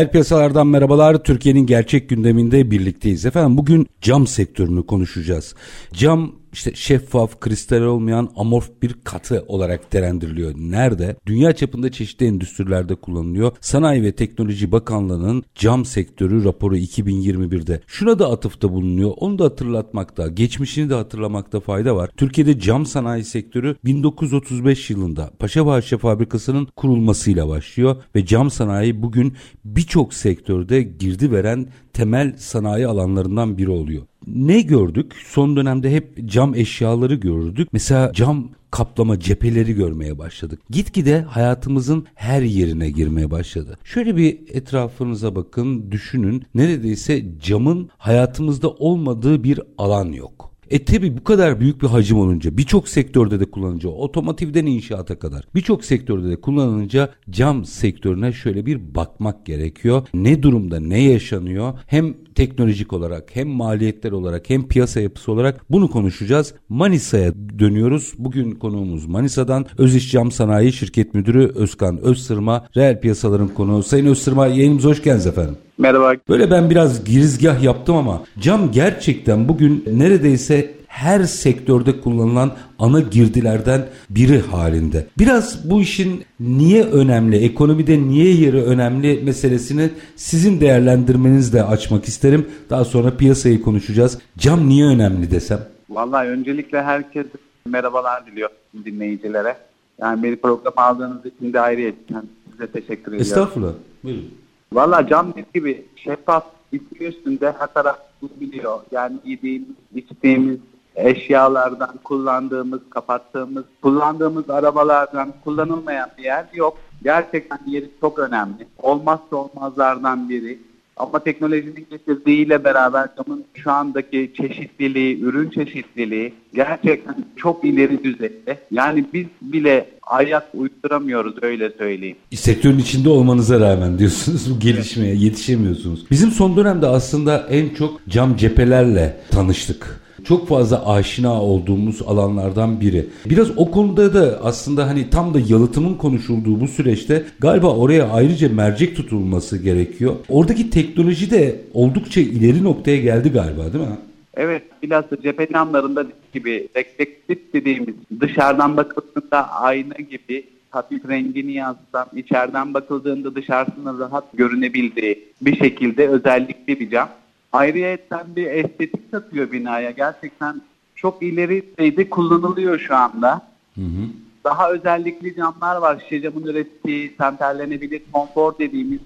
Reel piyasalardan merhabalar. Türkiye'nin gerçek gündeminde birlikteyiz. Efendim bugün cam sektörünü konuşacağız. Cam işte şeffaf, kristal olmayan amorf bir katı olarak nitelendiriliyor. Nerede? Dünya çapında çeşitli endüstrilerde kullanılıyor. Sanayi ve Teknoloji Bakanlığı'nın cam sektörü raporu 2021'de. Şuna da atıfta bulunuyor. Onu da hatırlatmakta, geçmişini de hatırlamakta fayda var. Türkiye'de cam sanayi sektörü 1935 yılında Paşabahçe Fabrikası'nın kurulmasıyla başlıyor ve cam sanayi bugün birçok sektörde girdi veren temel sanayi alanlarından biri oluyor. Ne gördük? Son dönemde hep cam eşyaları gördük. Mesela cam kaplama cepheleri görmeye başladık. Gitgide hayatımızın her yerine girmeye başladı. Şöyle bir etrafınıza bakın, düşünün. Neredeyse camın hayatımızda olmadığı bir alan yok. E tabi bu kadar büyük bir hacim olunca birçok sektörde de kullanınca otomotivden inşaata kadar birçok sektörde de kullanılınca cam sektörüne şöyle bir bakmak gerekiyor. Ne durumda ne yaşanıyor hem teknolojik olarak hem maliyetler olarak hem piyasa yapısı olarak bunu konuşacağız. Manisa'ya dönüyoruz. Bugün konuğumuz Manisa'dan Öziş Cam Sanayi Şirket Müdürü Özkan Özsırma. Reel piyasaların konuğu. Sayın Özsırma yayınımıza hoş geldiniz efendim. Merhaba. Böyle ben biraz girizgah yaptım ama cam gerçekten bugün neredeyse her sektörde kullanılan ana girdilerden biri halinde. Biraz bu işin niye önemli, ekonomide niye yeri önemli meselesini sizin değerlendirmenizle açmak isterim. Daha sonra piyasayı konuşacağız. Cam niye önemli desem? Vallahi öncelikle herkese merhabalar diliyorum dinleyicilere. Yani beni program aldığınız için de ayrıyetten size teşekkür ediyorum. Estağfurullah. Buyurun. Valla cam gibi şeffaf ismi üstünde her taraf biliyor. Yani yediğimiz, içtiğimiz, eşyalardan kullandığımız, kapattığımız, kullandığımız arabalardan kullanılmayan bir yer yok. Gerçekten yeri çok önemli. Olmazsa olmazlardan biri. Ama teknolojinin getirdiğiyle beraber camın şu andaki çeşitliliği, ürün çeşitliliği gerçekten çok ileri düzeyde. Yani biz bile ayak uyduramıyoruz öyle söyleyeyim. Sektörün içinde olmanıza rağmen diyorsunuz bu gelişmeye yetişemiyorsunuz. Bizim son dönemde aslında en çok cam cephelerle tanıştık çok fazla aşina olduğumuz alanlardan biri. Biraz o konuda da aslında hani tam da yalıtımın konuşulduğu bu süreçte galiba oraya ayrıca mercek tutulması gerekiyor. Oradaki teknoloji de oldukça ileri noktaya geldi galiba değil mi? Evet, bilhassa cephe camlarında gibi refleksif dediğimiz dışarıdan bakıldığında ayna gibi hafif rengini yansıtan, içeriden bakıldığında dışarısına rahat görünebildiği bir şekilde özellikli bir cam. Ayrıyeten bir estetik katıyor binaya. Gerçekten çok ileri düzeyde kullanılıyor şu anda. Hı hı. Daha özellikli camlar var. Şişe camın ürettiği temperlenebilir konfor dediğimiz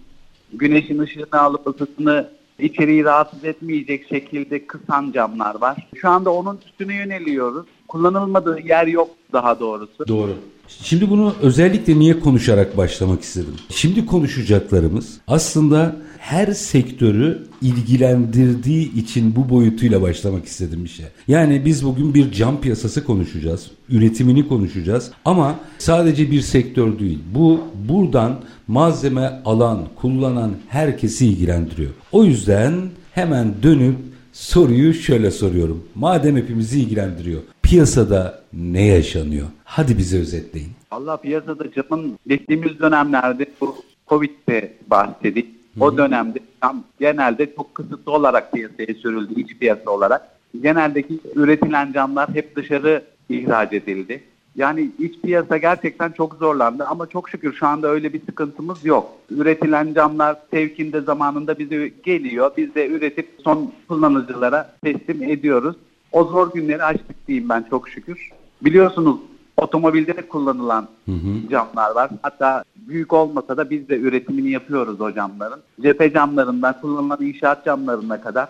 güneşin ışığını alıp ısısını içeriği rahatsız etmeyecek şekilde kısan camlar var. Şu anda onun üstüne yöneliyoruz. Kullanılmadığı yer yok daha doğrusu. Doğru. Şimdi bunu özellikle niye konuşarak başlamak istedim? Şimdi konuşacaklarımız aslında her sektörü ilgilendirdiği için bu boyutuyla başlamak istedim bir şey. Yani biz bugün bir cam piyasası konuşacağız, üretimini konuşacağız ama sadece bir sektör değil. Bu buradan malzeme alan, kullanan herkesi ilgilendiriyor. O yüzden hemen dönüp soruyu şöyle soruyorum. Madem hepimizi ilgilendiriyor, piyasada ne yaşanıyor? Hadi bize özetleyin. Allah piyasada camın geçtiğimiz dönemlerde bu Covid'de bahsedik. O dönemde tam genelde çok kısıtlı olarak piyasaya sürüldü iç piyasa olarak. Geneldeki üretilen camlar hep dışarı ihraç edildi. Yani iç piyasa gerçekten çok zorlandı ama çok şükür şu anda öyle bir sıkıntımız yok. Üretilen camlar sevkinde zamanında bize geliyor. Biz de üretip son kullanıcılara teslim ediyoruz. O zor günleri açtık diyeyim ben çok şükür. Biliyorsunuz Otomobilde de kullanılan hı hı. camlar var. Hatta büyük olmasa da biz de üretimini yapıyoruz o camların. Cephe camlarından kullanılan inşaat camlarına kadar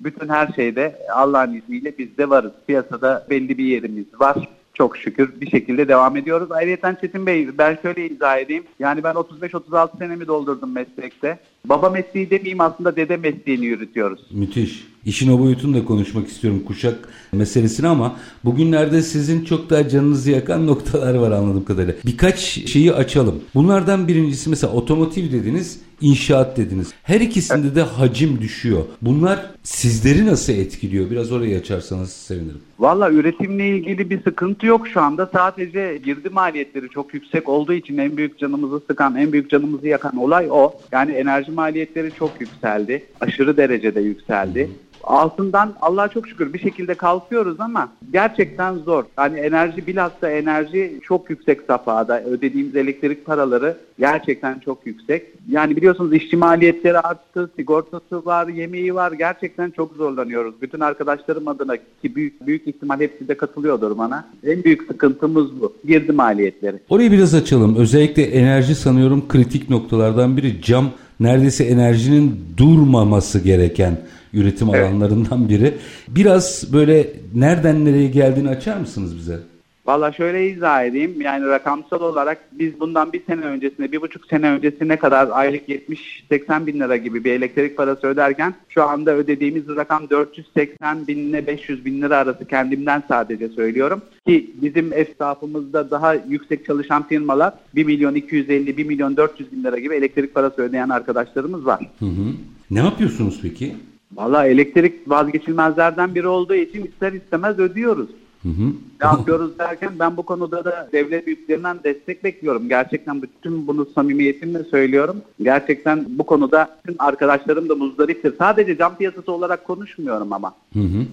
bütün her şeyde Allah'ın izniyle biz de varız. Piyasada belli bir yerimiz var çok şükür bir şekilde devam ediyoruz. Ayrıca Çetin Bey ben şöyle izah edeyim. Yani ben 35-36 senemi doldurdum meslekte. Baba mesleği demeyeyim aslında dede mesleğini yürütüyoruz. Müthiş. İşin o boyutunu da konuşmak istiyorum kuşak meselesini ama bugünlerde sizin çok daha canınızı yakan noktalar var anladığım kadarıyla. Birkaç şeyi açalım. Bunlardan birincisi mesela otomotiv dediniz, inşaat dediniz. Her ikisinde de hacim düşüyor. Bunlar sizleri nasıl etkiliyor? Biraz orayı açarsanız sevinirim. Valla üretimle ilgili bir sıkıntı yok şu anda. Sadece girdi maliyetleri çok yüksek olduğu için en büyük canımızı sıkan, en büyük canımızı yakan olay o. Yani enerji maliyetleri çok yükseldi. Aşırı derecede yükseldi altından Allah'a çok şükür bir şekilde kalkıyoruz ama gerçekten zor. Hani enerji bilhassa enerji çok yüksek safhada. Ödediğimiz elektrik paraları gerçekten çok yüksek. Yani biliyorsunuz işçi maliyetleri arttı, sigortası var, yemeği var. Gerçekten çok zorlanıyoruz. Bütün arkadaşlarım adına ki büyük, büyük ihtimal hepsi de katılıyordur bana. En büyük sıkıntımız bu. Girdi maliyetleri. Orayı biraz açalım. Özellikle enerji sanıyorum kritik noktalardan biri. Cam neredeyse enerjinin durmaması gereken üretim evet. alanlarından biri. Biraz böyle nereden nereye geldiğini açar mısınız bize? Valla şöyle izah edeyim. Yani rakamsal olarak biz bundan bir sene öncesine, bir buçuk sene öncesine kadar aylık 70-80 bin lira gibi bir elektrik parası öderken şu anda ödediğimiz rakam 480 bin ile 500 bin lira arası kendimden sadece söylüyorum. Ki bizim esnafımızda daha yüksek çalışan firmalar 1 milyon 250, 1 milyon 400 bin lira gibi elektrik parası ödeyen arkadaşlarımız var. Hı hı. Ne yapıyorsunuz peki? Valla elektrik vazgeçilmezlerden biri olduğu için ister istemez ödüyoruz. Hı hı. Ne yapıyoruz derken ben bu konuda da devlet büyüklerinden destek bekliyorum. Gerçekten bütün bunu samimiyetimle söylüyorum. Gerçekten bu konuda bütün arkadaşlarım da muzdariptir. Sadece cam piyasası olarak konuşmuyorum ama. Hı hı.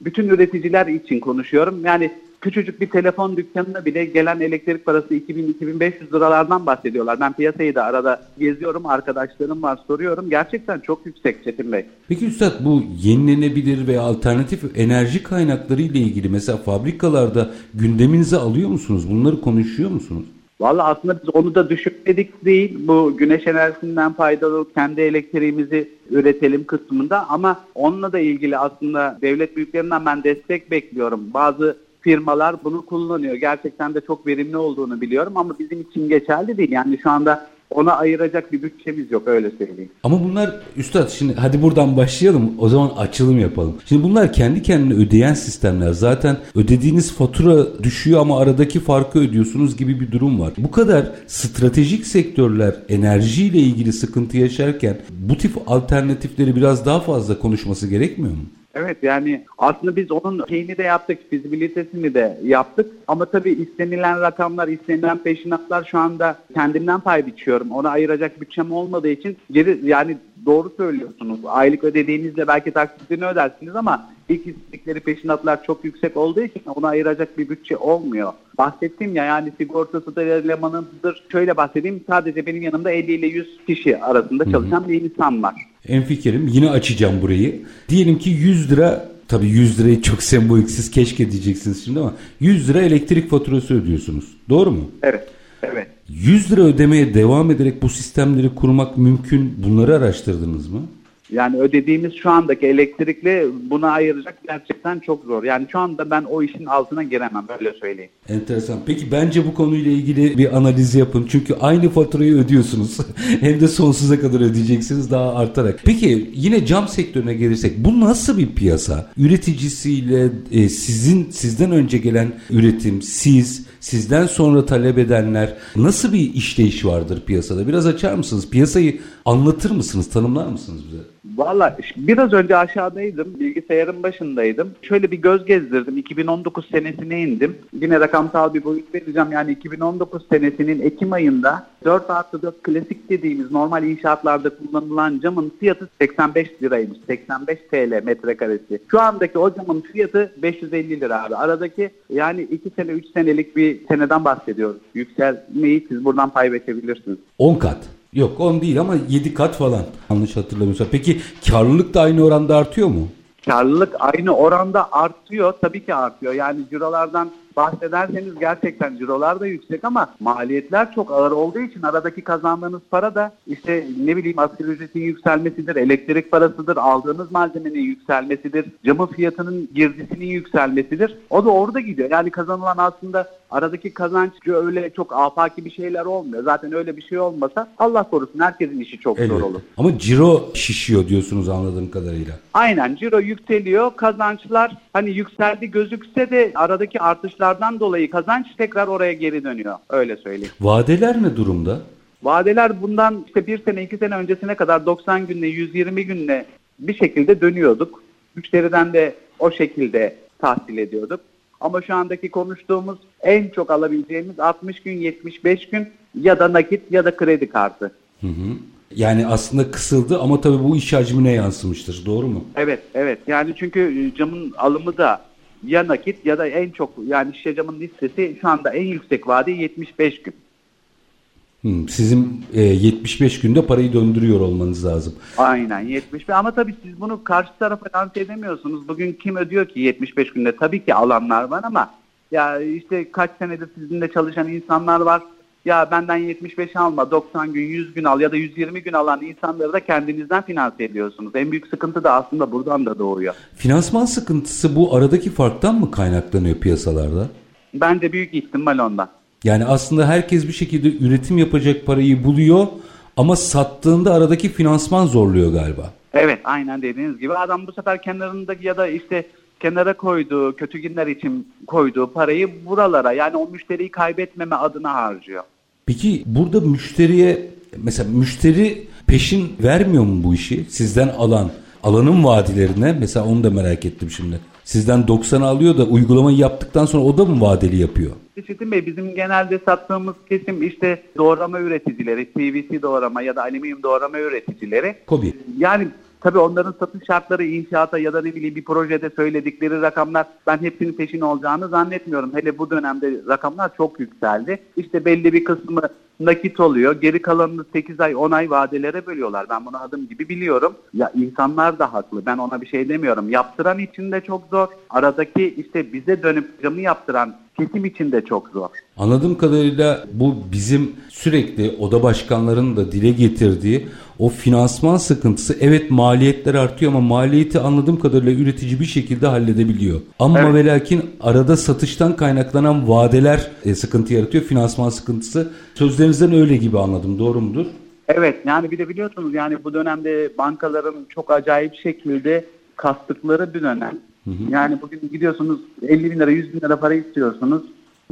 Bütün üreticiler için konuşuyorum. Yani küçücük bir telefon dükkanına bile gelen elektrik parası 2000-2500 liralardan bahsediyorlar. Ben piyasayı da arada geziyorum, arkadaşlarım var soruyorum. Gerçekten çok yüksek Çetin Bey. Peki Üstad bu yenilenebilir veya alternatif enerji kaynakları ile ilgili mesela fabrikalarda gündeminize alıyor musunuz? Bunları konuşuyor musunuz? Valla aslında biz onu da düşünmedik değil. Bu güneş enerjisinden faydalı kendi elektriğimizi üretelim kısmında ama onunla da ilgili aslında devlet büyüklerinden ben destek bekliyorum. Bazı firmalar bunu kullanıyor. Gerçekten de çok verimli olduğunu biliyorum ama bizim için geçerli değil. Yani şu anda ona ayıracak bir bütçemiz yok öyle söyleyeyim. Ama bunlar üstad şimdi hadi buradan başlayalım o zaman açılım yapalım. Şimdi bunlar kendi kendine ödeyen sistemler. Zaten ödediğiniz fatura düşüyor ama aradaki farkı ödüyorsunuz gibi bir durum var. Bu kadar stratejik sektörler enerjiyle ilgili sıkıntı yaşarken bu tip alternatifleri biraz daha fazla konuşması gerekmiyor mu? Evet yani aslında biz onun şeyini de yaptık, fizibilitesini de yaptık. Ama tabii istenilen rakamlar, istenilen peşinatlar şu anda kendimden pay biçiyorum. Ona ayıracak bütçem olmadığı için geri yani doğru söylüyorsunuz. Aylık ödediğinizde belki taksitini ödersiniz ama ilk istedikleri peşinatlar çok yüksek olduğu için ona ayıracak bir bütçe olmuyor. Bahsettim ya yani sigortası da elemanıdır. Şöyle bahsedeyim sadece benim yanımda 50 ile 100 kişi arasında çalışan bir insan var. En fikrim yine açacağım burayı. Diyelim ki 100 lira tabii 100 lirayı çok semboliksiz keşke diyeceksiniz şimdi ama 100 lira elektrik faturası ödüyorsunuz. Doğru mu? Evet. Evet. 100 lira ödemeye devam ederek bu sistemleri kurmak mümkün. Bunları araştırdınız mı? Yani ödediğimiz şu andaki elektrikli buna ayıracak gerçekten çok zor. Yani şu anda ben o işin altına giremem öyle söyleyeyim. Enteresan. Peki bence bu konuyla ilgili bir analiz yapın. Çünkü aynı faturayı ödüyorsunuz. Hem de sonsuza kadar ödeyeceksiniz daha artarak. Peki yine cam sektörüne gelirsek bu nasıl bir piyasa? Üreticisiyle e, sizin sizden önce gelen üretim, siz sizden sonra talep edenler nasıl bir işleyiş vardır piyasada? Biraz açar mısınız? Piyasayı anlatır mısınız? Tanımlar mısınız bize? Valla biraz önce aşağıdaydım. Bilgisayarın başındaydım. Şöyle bir göz gezdirdim. 2019 senesine indim. Yine rakamsal bir boyut vereceğim. Yani 2019 senesinin Ekim ayında 4 artı 4 klasik dediğimiz normal inşaatlarda kullanılan camın fiyatı 85 liraymış. 85 TL metrekaresi. Şu andaki o camın fiyatı 550 lira abi. Aradaki yani 2 sene 3 senelik bir seneden bahsediyoruz. Yükselmeyi siz buradan pay verebilirsiniz. 10 kat. Yok 10 değil ama 7 kat falan. Yanlış hatırlamıyorsam. Peki karlılık da aynı oranda artıyor mu? Karlılık aynı oranda artıyor. Tabii ki artıyor. Yani cirolardan bahsederseniz gerçekten cirolar da yüksek ama maliyetler çok ağır olduğu için aradaki kazandığınız para da işte ne bileyim asgari ücretin yükselmesidir, elektrik parasıdır, aldığınız malzemenin yükselmesidir, camı fiyatının girdisinin yükselmesidir. O da orada gidiyor. Yani kazanılan aslında aradaki kazanç öyle çok afaki bir şeyler olmuyor. Zaten öyle bir şey olmasa Allah korusun herkesin işi çok Elbette. zor olur. Ama ciro şişiyor diyorsunuz anladığım kadarıyla. Aynen ciro yükseliyor. Kazançlar hani yükseldi gözükse de aradaki artışlardan dolayı kazanç tekrar oraya geri dönüyor. Öyle söyleyeyim. Vadeler ne durumda? Vadeler bundan işte bir sene iki sene öncesine kadar 90 günle 120 günle bir şekilde dönüyorduk. Müşteriden de o şekilde tahsil ediyorduk. Ama şu andaki konuştuğumuz en çok alabileceğimiz 60 gün 75 gün ya da nakit ya da kredi kartı. Hı hı. Yani aslında kısıldı ama tabii bu iş hacmine yansımıştır. Doğru mu? Evet, evet. Yani çünkü camın alımı da ya nakit ya da en çok yani şişe camın listesi şu anda en yüksek vade 75 gün. Hmm, sizin e, 75 günde parayı döndürüyor olmanız lazım. Aynen 75 ama tabii siz bunu karşı tarafa lanse edemiyorsunuz. Bugün kim ödüyor ki 75 günde? Tabii ki alanlar var ama ya işte kaç senedir sizinle çalışan insanlar var. Ya benden 75 alma 90 gün 100 gün al ya da 120 gün alan insanları da kendinizden finanse ediyorsunuz. En büyük sıkıntı da aslında buradan da doğuyor. Finansman sıkıntısı bu aradaki farktan mı kaynaklanıyor piyasalarda? Bence büyük ihtimal ondan. Yani aslında herkes bir şekilde üretim yapacak parayı buluyor ama sattığında aradaki finansman zorluyor galiba. Evet aynen dediğiniz gibi adam bu sefer kenarındaki ya da işte kenara koyduğu kötü günler için koyduğu parayı buralara yani o müşteriyi kaybetmeme adına harcıyor. Peki burada müşteriye mesela müşteri peşin vermiyor mu bu işi sizden alan? Alanın vadilerine mesela onu da merak ettim şimdi. Sizden 90 alıyor da uygulamayı yaptıktan sonra o da mı vadeli yapıyor? Çetin Bey bizim genelde sattığımız kesim işte doğrama üreticileri, PVC doğrama ya da alüminyum doğrama üreticileri. Kobi. Yani tabii onların satış şartları inşaata ya da ne bileyim bir projede söyledikleri rakamlar ben hepsinin peşin olacağını zannetmiyorum. Hele bu dönemde rakamlar çok yükseldi. İşte belli bir kısmı nakit oluyor. Geri kalanını 8 ay 10 ay vadelere bölüyorlar. Ben bunu adım gibi biliyorum. Ya insanlar da haklı. Ben ona bir şey demiyorum. Yaptıran için de çok zor. Aradaki işte bize dönüp camı yaptıran kesim için de çok zor. Anladığım kadarıyla bu bizim sürekli oda başkanlarının da dile getirdiği o finansman sıkıntısı evet maliyetler artıyor ama maliyeti anladığım kadarıyla üretici bir şekilde halledebiliyor. Ama Evet. ve lakin arada satıştan kaynaklanan vadeler e, sıkıntı yaratıyor. Finansman sıkıntısı. Sözlerinizden öyle gibi anladım. Doğru mudur? Evet yani bir de biliyorsunuz yani bu dönemde bankaların çok acayip şekilde kastıkları bir dönem. Yani bugün gidiyorsunuz 50 bin lira 100 bin lira para istiyorsunuz.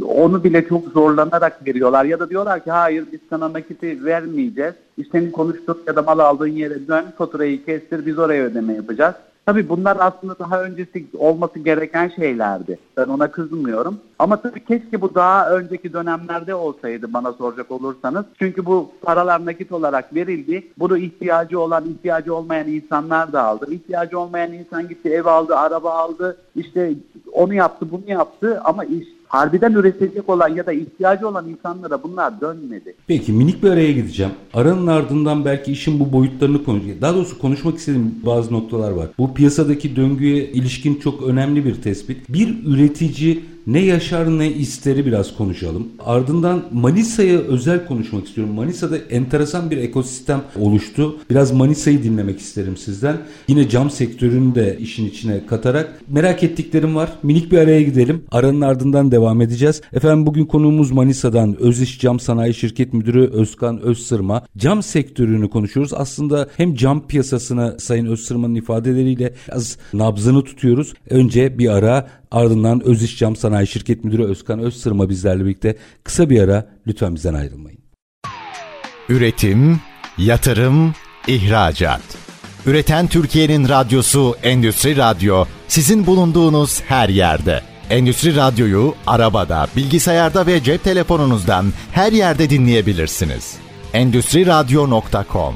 Onu bile çok zorlanarak veriyorlar. Ya da diyorlar ki hayır biz sana nakiti vermeyeceğiz. İşte senin konuştuğun ya da mal aldığın yere dön faturayı kestir biz oraya ödeme yapacağız. Tabii bunlar aslında daha öncesi olması gereken şeylerdi. Ben ona kızmıyorum. Ama tabii keşke bu daha önceki dönemlerde olsaydı bana soracak olursanız. Çünkü bu paralar nakit olarak verildi. Bunu ihtiyacı olan, ihtiyacı olmayan insanlar da aldı. İhtiyacı olmayan insan gitti ev aldı, araba aldı. İşte onu yaptı, bunu yaptı ama iş harbiden üretecek olan ya da ihtiyacı olan insanlara bunlar dönmedi. Peki minik bir araya gideceğim. Aranın ardından belki işin bu boyutlarını konuşacağız. Daha doğrusu konuşmak istediğim bazı noktalar var. Bu piyasadaki döngüye ilişkin çok önemli bir tespit. Bir üretici ne yaşar ne isteri biraz konuşalım. Ardından Manisa'ya özel konuşmak istiyorum. Manisa'da enteresan bir ekosistem oluştu. Biraz Manisa'yı dinlemek isterim sizden. Yine cam sektörünü de işin içine katarak merak ettiklerim var. Minik bir araya gidelim. Aranın ardından devam edeceğiz. Efendim bugün konuğumuz Manisa'dan Öziş Cam Sanayi Şirket Müdürü Özkan Özsırma. Cam sektörünü konuşuyoruz. Aslında hem cam piyasasını Sayın Özsırma'nın ifadeleriyle az nabzını tutuyoruz. Önce bir ara ardından Öziş Cam Sanayi Şirket Müdürü Özkan Özsırma bizlerle birlikte kısa bir ara lütfen bizden ayrılmayın. Üretim, yatırım, ihracat. Üreten Türkiye'nin radyosu Endüstri Radyo sizin bulunduğunuz her yerde. Endüstri Radyo'yu arabada, bilgisayarda ve cep telefonunuzdan her yerde dinleyebilirsiniz. Endüstriradyo.com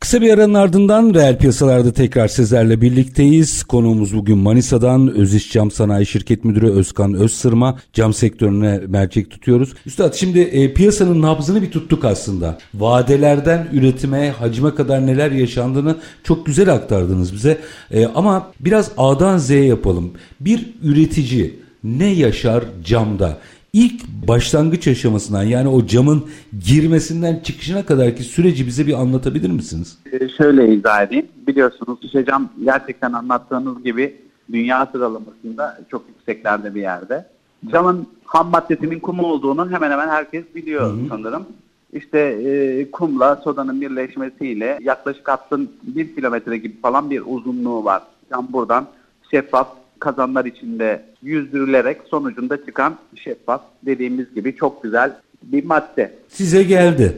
Kısa bir aranın ardından reel piyasalarda tekrar sizlerle birlikteyiz. Konuğumuz bugün Manisa'dan Öziş Cam Sanayi Şirket Müdürü Özkan Özsırma. Cam sektörüne mercek tutuyoruz. Üstad şimdi e, piyasanın nabzını bir tuttuk aslında. Vadelerden üretime, hacime kadar neler yaşandığını çok güzel aktardınız bize. E, ama biraz A'dan Z'ye yapalım. Bir üretici ne yaşar camda? İlk başlangıç aşamasından yani o camın girmesinden çıkışına kadarki süreci bize bir anlatabilir misiniz? Ee, şöyle izah edeyim. Biliyorsunuz şişe cam gerçekten anlattığınız gibi dünya sıralamasında çok yükseklerde bir yerde. Camın ham maddesinin kum olduğunu hemen hemen herkes biliyor Hı-hı. sanırım. İşte e, kumla sodanın birleşmesiyle yaklaşık hattın bir kilometre gibi falan bir uzunluğu var. Cam buradan şeffaf kazanlar içinde yüzdürülerek sonucunda çıkan şeffaf dediğimiz gibi çok güzel bir madde. Size geldi.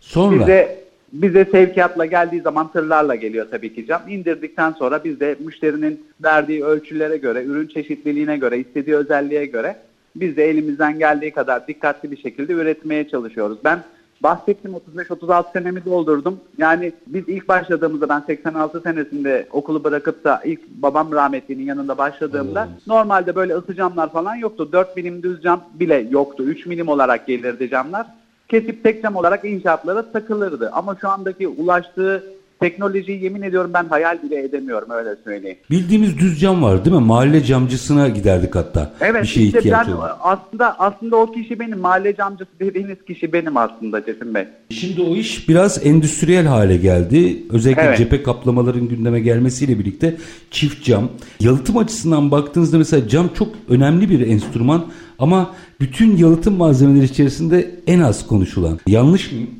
Sonra? Bize, bize sevkiyatla geldiği zaman tırlarla geliyor tabii ki cam. İndirdikten sonra biz de müşterinin verdiği ölçülere göre, ürün çeşitliliğine göre, istediği özelliğe göre biz de elimizden geldiği kadar dikkatli bir şekilde üretmeye çalışıyoruz. Ben Bahsettim 35-36 senemi doldurdum. Yani biz ilk başladığımızda ben 86 senesinde okulu bırakıp da ilk babam rahmetlinin yanında başladığımda Allah normalde böyle ısı camlar falan yoktu. 4 milim düz cam bile yoktu. 3 milim olarak gelirdi camlar. Kesip tek cam olarak inşaatlara takılırdı. Ama şu andaki ulaştığı teknolojiyi yemin ediyorum ben hayal bile edemiyorum öyle söyleyeyim. Bildiğimiz düz cam var değil mi? Mahalle camcısına giderdik hatta. Evet bir şey işte ben aslında aslında o kişi benim mahalle camcısı dediğiniz kişi benim aslında Cesim Bey. Şimdi o iş biraz endüstriyel hale geldi. Özellikle evet. cephe kaplamaların gündeme gelmesiyle birlikte çift cam. Yalıtım açısından baktığınızda mesela cam çok önemli bir enstrüman ama bütün yalıtım malzemeleri içerisinde en az konuşulan. Yanlış mıyım?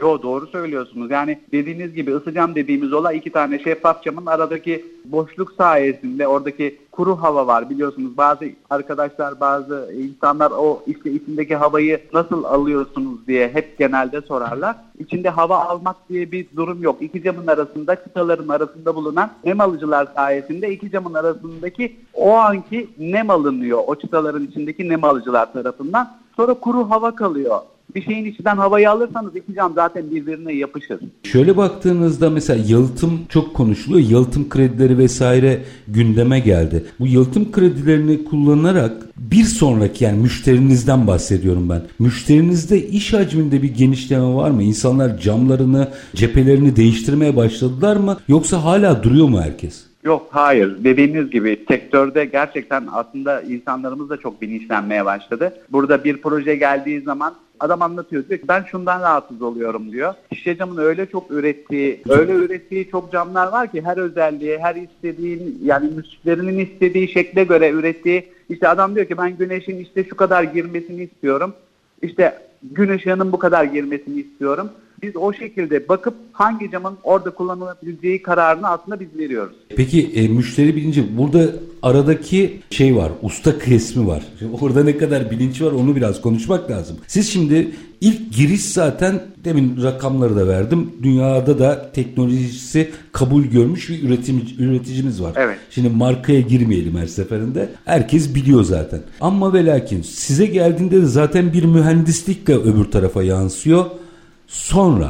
Yo doğru söylüyorsunuz. Yani dediğiniz gibi ısı cam dediğimiz olay iki tane şeffaf camın aradaki boşluk sayesinde oradaki kuru hava var biliyorsunuz. Bazı arkadaşlar bazı insanlar o işte içindeki havayı nasıl alıyorsunuz diye hep genelde sorarlar. İçinde hava almak diye bir durum yok. İki camın arasında çıtaların arasında bulunan nem alıcılar sayesinde iki camın arasındaki o anki nem alınıyor. O çıtaların içindeki nem alıcılar tarafından. Sonra kuru hava kalıyor bir şeyin içinden havayı alırsanız iki cam zaten birbirine yapışır. Şöyle baktığınızda mesela yalıtım çok konuşuluyor. Yalıtım kredileri vesaire gündeme geldi. Bu yalıtım kredilerini kullanarak bir sonraki yani müşterinizden bahsediyorum ben. Müşterinizde iş hacminde bir genişleme var mı? İnsanlar camlarını, cephelerini değiştirmeye başladılar mı? Yoksa hala duruyor mu herkes? Yok hayır dediğiniz gibi sektörde gerçekten aslında insanlarımız da çok bilinçlenmeye başladı. Burada bir proje geldiği zaman adam anlatıyor diyor ki ben şundan rahatsız oluyorum diyor. Şişe camın öyle çok ürettiği, öyle ürettiği çok camlar var ki her özelliğe, her istediğin yani müşterinin istediği şekle göre ürettiği işte adam diyor ki ben güneşin işte şu kadar girmesini istiyorum. İşte gün ışığının bu kadar girmesini istiyorum. Biz o şekilde bakıp hangi camın orada kullanılabileceği kararını aslında biz veriyoruz. Peki e, müşteri bilinci burada aradaki şey var usta kısmı var. Şimdi orada ne kadar bilinç var onu biraz konuşmak lazım. Siz şimdi ilk giriş zaten demin rakamları da verdim. Dünyada da teknolojisi kabul görmüş bir üretim, üreticimiz var. Evet. Şimdi markaya girmeyelim her seferinde. Herkes biliyor zaten. Ama ve lakin size geldiğinde de zaten bir mühendislikle öbür tarafa yansıyor. Sonra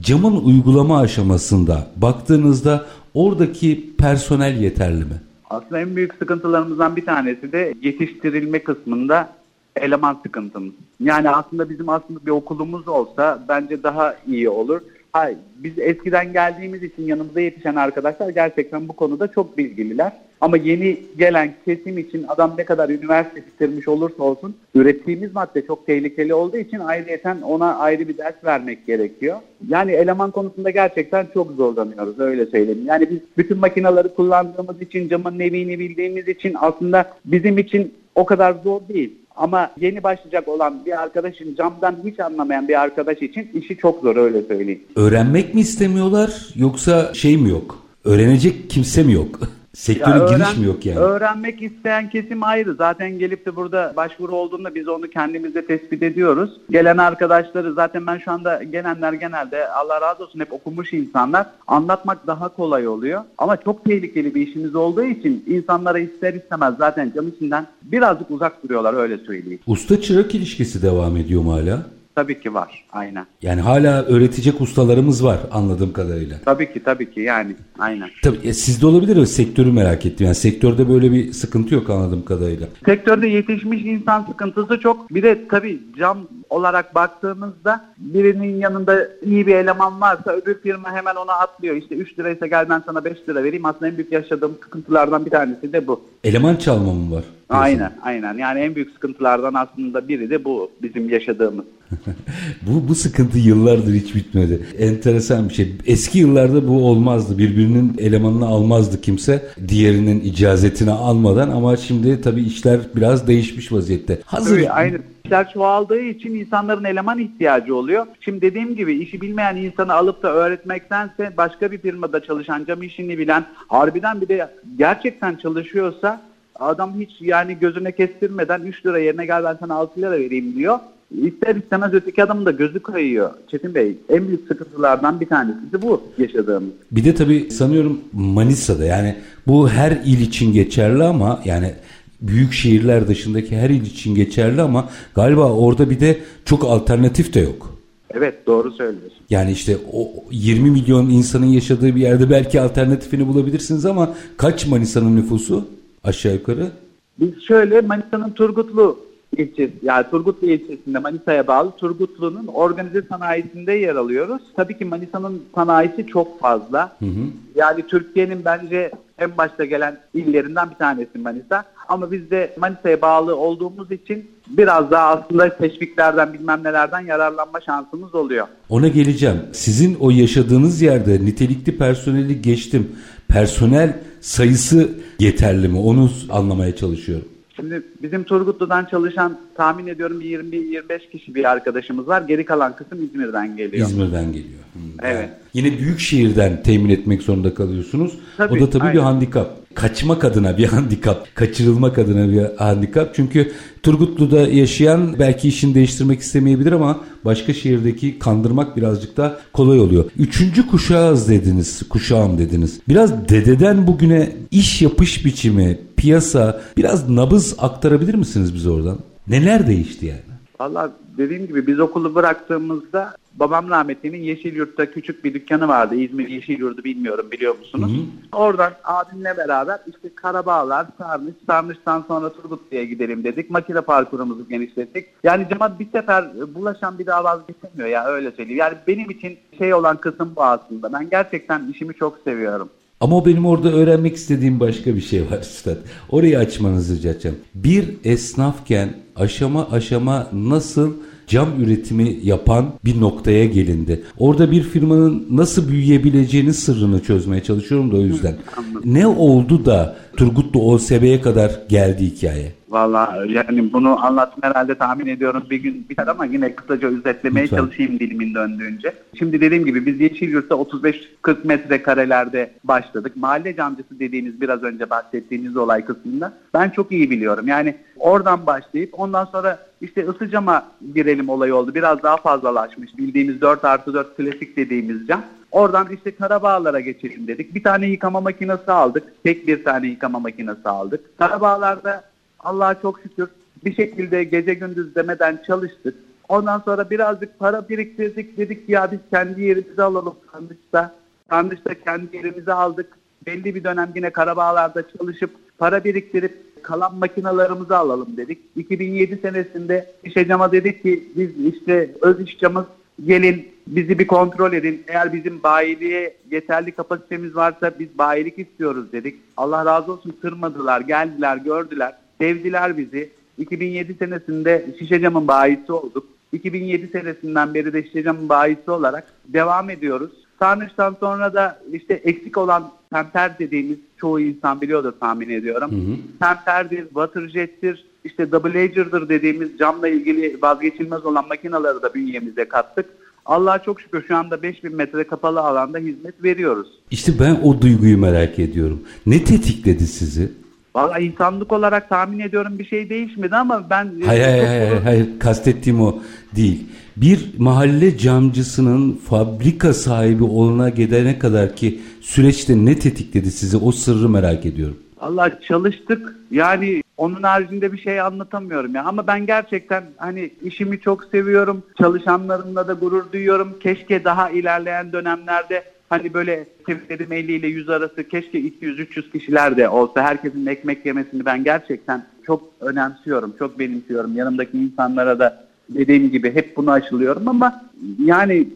camın uygulama aşamasında baktığınızda oradaki personel yeterli mi? Aslında en büyük sıkıntılarımızdan bir tanesi de yetiştirilme kısmında eleman sıkıntımız. Yani aslında bizim aslında bir okulumuz olsa bence daha iyi olur. Hayır, biz eskiden geldiğimiz için yanımıza yetişen arkadaşlar gerçekten bu konuda çok bilgililer. Ama yeni gelen kesim için adam ne kadar üniversite bitirmiş olursa olsun ürettiğimiz madde çok tehlikeli olduğu için ayrıyeten ona ayrı bir ders vermek gerekiyor. Yani eleman konusunda gerçekten çok zorlanıyoruz öyle söyleyeyim. Yani biz bütün makinaları kullandığımız için camın nevini bildiğimiz için aslında bizim için o kadar zor değil. Ama yeni başlayacak olan bir arkadaşın camdan hiç anlamayan bir arkadaş için işi çok zor öyle söyleyeyim. Öğrenmek mi istemiyorlar yoksa şey mi yok? Öğrenecek kimse mi yok? Sektöre ya öğren, giriş mi yok yani? Öğrenmek isteyen kesim ayrı. Zaten gelip de burada başvuru olduğunda biz onu kendimizde tespit ediyoruz. Gelen arkadaşları zaten ben şu anda gelenler genelde Allah razı olsun hep okumuş insanlar. Anlatmak daha kolay oluyor. Ama çok tehlikeli bir işimiz olduğu için insanlara ister istemez zaten cam içinden birazcık uzak duruyorlar öyle söyleyeyim. Usta çırak ilişkisi devam ediyor mu hala? Tabii ki var. Aynen. Yani hala öğretecek ustalarımız var anladığım kadarıyla. Tabii ki tabii ki yani aynen. Tabii e, sizde olabilir o sektörü merak ettim. Yani sektörde böyle bir sıkıntı yok anladığım kadarıyla. Sektörde yetişmiş insan sıkıntısı çok. Bir de tabii cam olarak baktığımızda birinin yanında iyi bir eleman varsa öbür firma hemen ona atlıyor. İşte 3 liraysa gel ben sana 5 lira vereyim. Aslında en büyük yaşadığım sıkıntılardan bir tanesi de bu. Eleman çalma mı var? Aynen aynen. Yani en büyük sıkıntılardan aslında biri de bu bizim yaşadığımız. bu, bu sıkıntı yıllardır hiç bitmedi. Enteresan bir şey. Eski yıllarda bu olmazdı. Birbirinin elemanını almazdı kimse. Diğerinin icazetini almadan ama şimdi tabii işler biraz değişmiş vaziyette. Hazır. Tabii, aynı işler çoğaldığı için insanların eleman ihtiyacı oluyor. Şimdi dediğim gibi işi bilmeyen insanı alıp da öğretmektense başka bir firmada çalışan cam işini bilen harbiden bir de gerçekten çalışıyorsa adam hiç yani gözüne kestirmeden 3 lira yerine gel ben sana 6 lira vereyim diyor. İster istemez öteki adamın da gözü kayıyor. Çetin Bey en büyük sıkıntılardan bir tanesi bu yaşadığımız. Bir de tabii sanıyorum Manisa'da yani bu her il için geçerli ama yani büyük şehirler dışındaki her il için geçerli ama galiba orada bir de çok alternatif de yok. Evet doğru söylüyorsun. Yani işte o 20 milyon insanın yaşadığı bir yerde belki alternatifini bulabilirsiniz ama kaç Manisa'nın nüfusu aşağı yukarı? Biz şöyle Manisa'nın Turgutlu ilçesi, yani Turgutlu ilçesinde Manisa'ya bağlı Turgutlu'nun organize sanayisinde yer alıyoruz. Tabii ki Manisa'nın sanayisi çok fazla. Hı hı. Yani Türkiye'nin bence en başta gelen illerinden bir tanesi Manisa. Ama biz de Manisa'ya bağlı olduğumuz için biraz daha aslında teşviklerden bilmem nelerden yararlanma şansımız oluyor. Ona geleceğim. Sizin o yaşadığınız yerde nitelikli personeli geçtim. Personel sayısı yeterli mi? Onu anlamaya çalışıyorum. Şimdi bizim Turgutlu'dan çalışan tahmin ediyorum bir 20-25 kişi bir arkadaşımız var. Geri kalan kısım İzmir'den geliyor. İzmir'den geliyor. Hmm. Evet. Yine büyük şehirden temin etmek zorunda kalıyorsunuz. Tabii, o da tabii aynen. bir handikap. Kaçmak adına bir handikap, kaçırılmak adına bir handikap. Çünkü Turgutlu'da yaşayan belki işini değiştirmek istemeyebilir ama başka şehirdeki kandırmak birazcık da kolay oluyor. Üçüncü kuşağız dediniz, kuşağım dediniz. Biraz dededen bugüne iş yapış biçimi, piyasa biraz nabız aktarabilir misiniz bize oradan? Neler değişti yani? Valla dediğim gibi biz okulu bıraktığımızda babam rahmetlinin Yeşilyurt'ta küçük bir dükkanı vardı. İzmir Yeşilyurt'u bilmiyorum biliyor musunuz? Hı. Oradan abimle beraber işte Karabağlar, Sarnıç, Sarnıç'tan sonra Turgutlu'ya gidelim dedik. Makine parkurumuzu genişlettik. Yani cemaat bir sefer bulaşan bir daha vazgeçemiyor ya öyle söyleyeyim. Yani benim için şey olan kısım bu aslında. Ben gerçekten işimi çok seviyorum. Ama o benim orada öğrenmek istediğim başka bir şey var Üstad. Orayı açmanızı rica edeceğim. Bir esnafken aşama aşama nasıl cam üretimi yapan bir noktaya gelindi. Orada bir firmanın nasıl büyüyebileceğinin sırrını çözmeye çalışıyorum da o yüzden. ne oldu da Turgutlu OSB'ye kadar geldi hikaye? Valla yani bunu anlattım herhalde tahmin ediyorum bir gün biter ama yine kısaca özetlemeye Lütfen. çalışayım dilimin döndüğünce. Şimdi dediğim gibi biz Yeşilyurt'ta 35-40 metre karelerde başladık. Mahalle camcısı dediğiniz biraz önce bahsettiğiniz olay kısmında ben çok iyi biliyorum. Yani oradan başlayıp ondan sonra işte ısı cama girelim olayı oldu. Biraz daha fazlalaşmış. Bildiğimiz 4 artı 4 klasik dediğimiz cam. Oradan işte Karabağlar'a geçelim dedik. Bir tane yıkama makinesi aldık. Tek bir tane yıkama makinesi aldık. Karabağlar'da Allah'a çok şükür bir şekilde gece gündüz demeden çalıştık. Ondan sonra birazcık para biriktirdik. Dedik ya biz kendi yerimizi alalım Sarnıç'ta. Sarnıç'ta kendi yerimizi aldık. Belli bir dönem yine Karabağlar'da çalışıp para biriktirip kalan makinalarımızı alalım dedik. 2007 senesinde iş cama dedik ki biz işte öz iş camız gelin bizi bir kontrol edin. Eğer bizim bayiliğe yeterli kapasitemiz varsa biz bayilik istiyoruz dedik. Allah razı olsun kırmadılar, geldiler, gördüler, sevdiler bizi. 2007 senesinde Şişecam'ın bayisi olduk. 2007 senesinden beri de Şişecam'ın bayisi olarak devam ediyoruz. Sarnıç'tan sonra da işte eksik olan temper dediğimiz çoğu insan biliyordur tahmin ediyorum. Hı hı. Temperdir, waterjet'tir, işte double ager'dır dediğimiz camla ilgili vazgeçilmez olan makinaları da bünyemize kattık. Allah'a çok şükür şu anda 5000 metre kapalı alanda hizmet veriyoruz. İşte ben o duyguyu merak ediyorum. Ne tetikledi sizi? Valla insanlık olarak tahmin ediyorum bir şey değişmedi ama ben... Hayır hayır hayır, hayır, hayır kastettiğim o değil. Bir mahalle camcısının fabrika sahibi olana gidene kadar ki süreçte ne tetikledi sizi o sırrı merak ediyorum. Allah çalıştık yani Onun haricinde bir şey anlatamıyorum ya. Ama ben gerçekten hani işimi çok seviyorum. Çalışanlarımla da gurur duyuyorum. Keşke daha ilerleyen dönemlerde hani böyle dedim 50 ile 100 arası keşke 200-300 kişiler de olsa herkesin ekmek yemesini ben gerçekten çok önemsiyorum. Çok benimsiyorum. Yanımdaki insanlara da dediğim gibi hep bunu aşılıyorum ama yani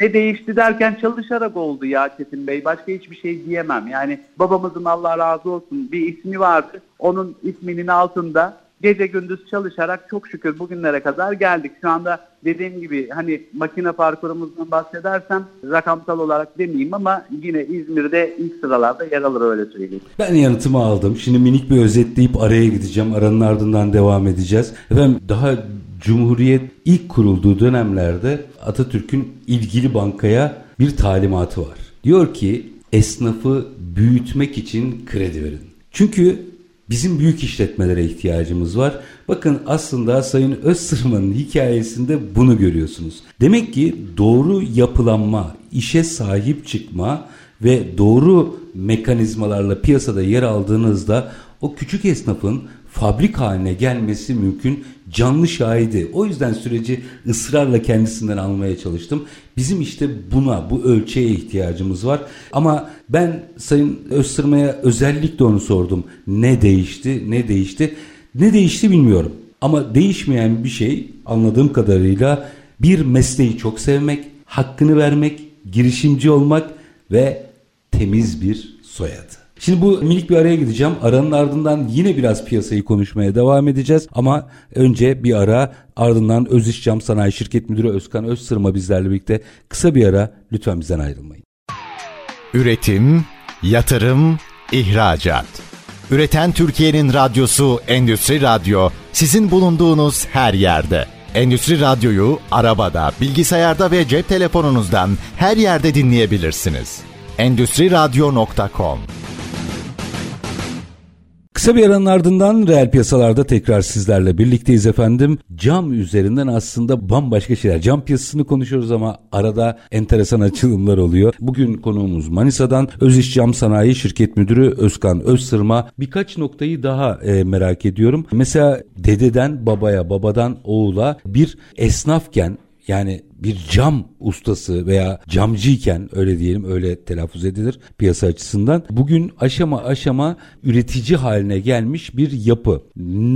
ne değişti derken çalışarak oldu ya Çetin Bey. Başka hiçbir şey diyemem. Yani babamızın Allah razı olsun bir ismi vardı. Onun isminin altında gece gündüz çalışarak çok şükür bugünlere kadar geldik. Şu anda dediğim gibi hani makine parkurumuzdan bahsedersem rakamsal olarak demeyeyim ama yine İzmir'de ilk sıralarda yer alır öyle söyleyeyim. Ben yanıtımı aldım. Şimdi minik bir özetleyip araya gideceğim. Aranın ardından devam edeceğiz. Efendim daha Cumhuriyet ilk kurulduğu dönemlerde Atatürk'ün ilgili bankaya bir talimatı var. Diyor ki esnafı büyütmek için kredi verin. Çünkü bizim büyük işletmelere ihtiyacımız var. Bakın aslında Sayın Özsırman'ın hikayesinde bunu görüyorsunuz. Demek ki doğru yapılanma, işe sahip çıkma ve doğru mekanizmalarla piyasada yer aldığınızda o küçük esnafın fabrik haline gelmesi mümkün canlı şahidi. O yüzden süreci ısrarla kendisinden almaya çalıştım. Bizim işte buna, bu ölçeğe ihtiyacımız var. Ama ben Sayın Öztürma'ya özellikle onu sordum. Ne değişti, ne değişti? Ne değişti bilmiyorum. Ama değişmeyen bir şey anladığım kadarıyla bir mesleği çok sevmek, hakkını vermek, girişimci olmak ve temiz bir soyadı. Şimdi bu minik bir araya gideceğim. Aranın ardından yine biraz piyasayı konuşmaya devam edeceğiz. Ama önce bir ara ardından Öz İş Cam Sanayi Şirket Müdürü Özkan Özsırma bizlerle birlikte kısa bir ara lütfen bizden ayrılmayın. Üretim, yatırım, ihracat. Üreten Türkiye'nin radyosu Endüstri Radyo sizin bulunduğunuz her yerde. Endüstri Radyo'yu arabada, bilgisayarda ve cep telefonunuzdan her yerde dinleyebilirsiniz. Endüstri Radyo.com Kısa bir aranın ardından reel piyasalarda tekrar sizlerle birlikteyiz efendim. Cam üzerinden aslında bambaşka şeyler. Cam piyasasını konuşuyoruz ama arada enteresan açılımlar oluyor. Bugün konuğumuz Manisa'dan Öz Cam Sanayi Şirket Müdürü Özkan Özsırma. Birkaç noktayı daha e, merak ediyorum. Mesela dededen babaya, babadan oğula bir esnafken yani bir cam ustası veya camcıyken öyle diyelim öyle telaffuz edilir piyasa açısından. Bugün aşama aşama üretici haline gelmiş bir yapı.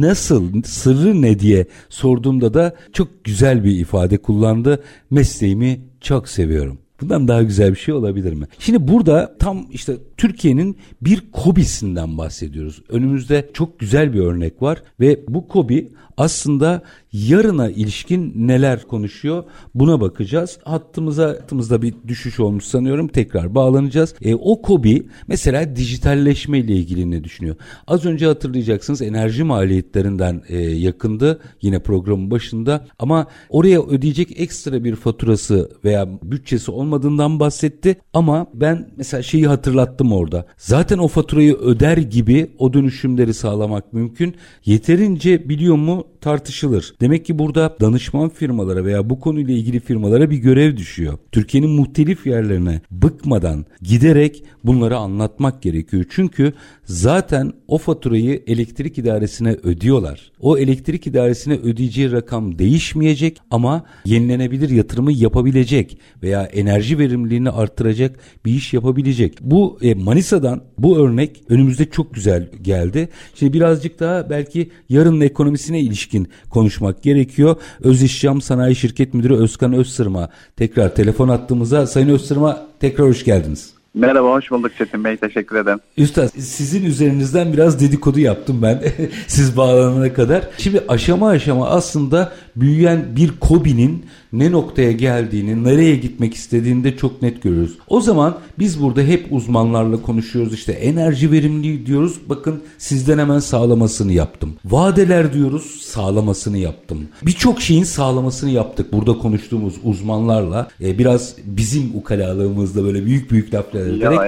Nasıl sırrı ne diye sorduğumda da çok güzel bir ifade kullandı. Mesleğimi çok seviyorum. Bundan daha güzel bir şey olabilir mi? Şimdi burada tam işte Türkiye'nin bir kobisinden bahsediyoruz. Önümüzde çok güzel bir örnek var ve bu kobi aslında yarına ilişkin neler konuşuyor buna bakacağız. Hattımıza hattımızda bir düşüş olmuş sanıyorum tekrar bağlanacağız. E, o kobi mesela dijitalleşme ile ilgili ne düşünüyor? Az önce hatırlayacaksınız enerji maliyetlerinden e, yakındı yine programın başında ama oraya ödeyecek ekstra bir faturası veya bütçesi olmadığından bahsetti ama ben mesela şeyi hatırlattım orada. Zaten o faturayı öder gibi o dönüşümleri sağlamak mümkün. Yeterince biliyor mu tartışılır. Demek ki burada danışman firmalara veya bu konuyla ilgili firmalara bir görev düşüyor. Türkiye'nin muhtelif yerlerine bıkmadan giderek bunları anlatmak gerekiyor. Çünkü zaten o faturayı elektrik idaresine ödüyorlar. O elektrik idaresine ödeyeceği rakam değişmeyecek ama yenilenebilir yatırımı yapabilecek veya enerji verimliliğini arttıracak bir iş yapabilecek. Bu e, Manisa'dan bu örnek önümüzde çok güzel geldi. Şimdi birazcık daha belki yarının ekonomisine ilişkin konuşmak gerekiyor. Öz İşcam Sanayi Şirket Müdürü Özkan Özsırma tekrar telefon attığımıza Sayın Özsırma tekrar hoş geldiniz. Merhaba, hoş bulduk Çetin Bey. Teşekkür ederim. Üstad, sizin üzerinizden biraz dedikodu yaptım ben siz bağlanana kadar. Şimdi aşama aşama aslında büyüyen bir Kobi'nin ne noktaya geldiğini, nereye gitmek istediğini de çok net görüyoruz. O zaman biz burada hep uzmanlarla konuşuyoruz. İşte enerji verimliliği diyoruz. Bakın sizden hemen sağlamasını yaptım. Vadeler diyoruz, sağlamasını yaptım. Birçok şeyin sağlamasını yaptık burada konuştuğumuz uzmanlarla. Ee, biraz bizim ukalalığımızda böyle büyük büyük laflar ederek.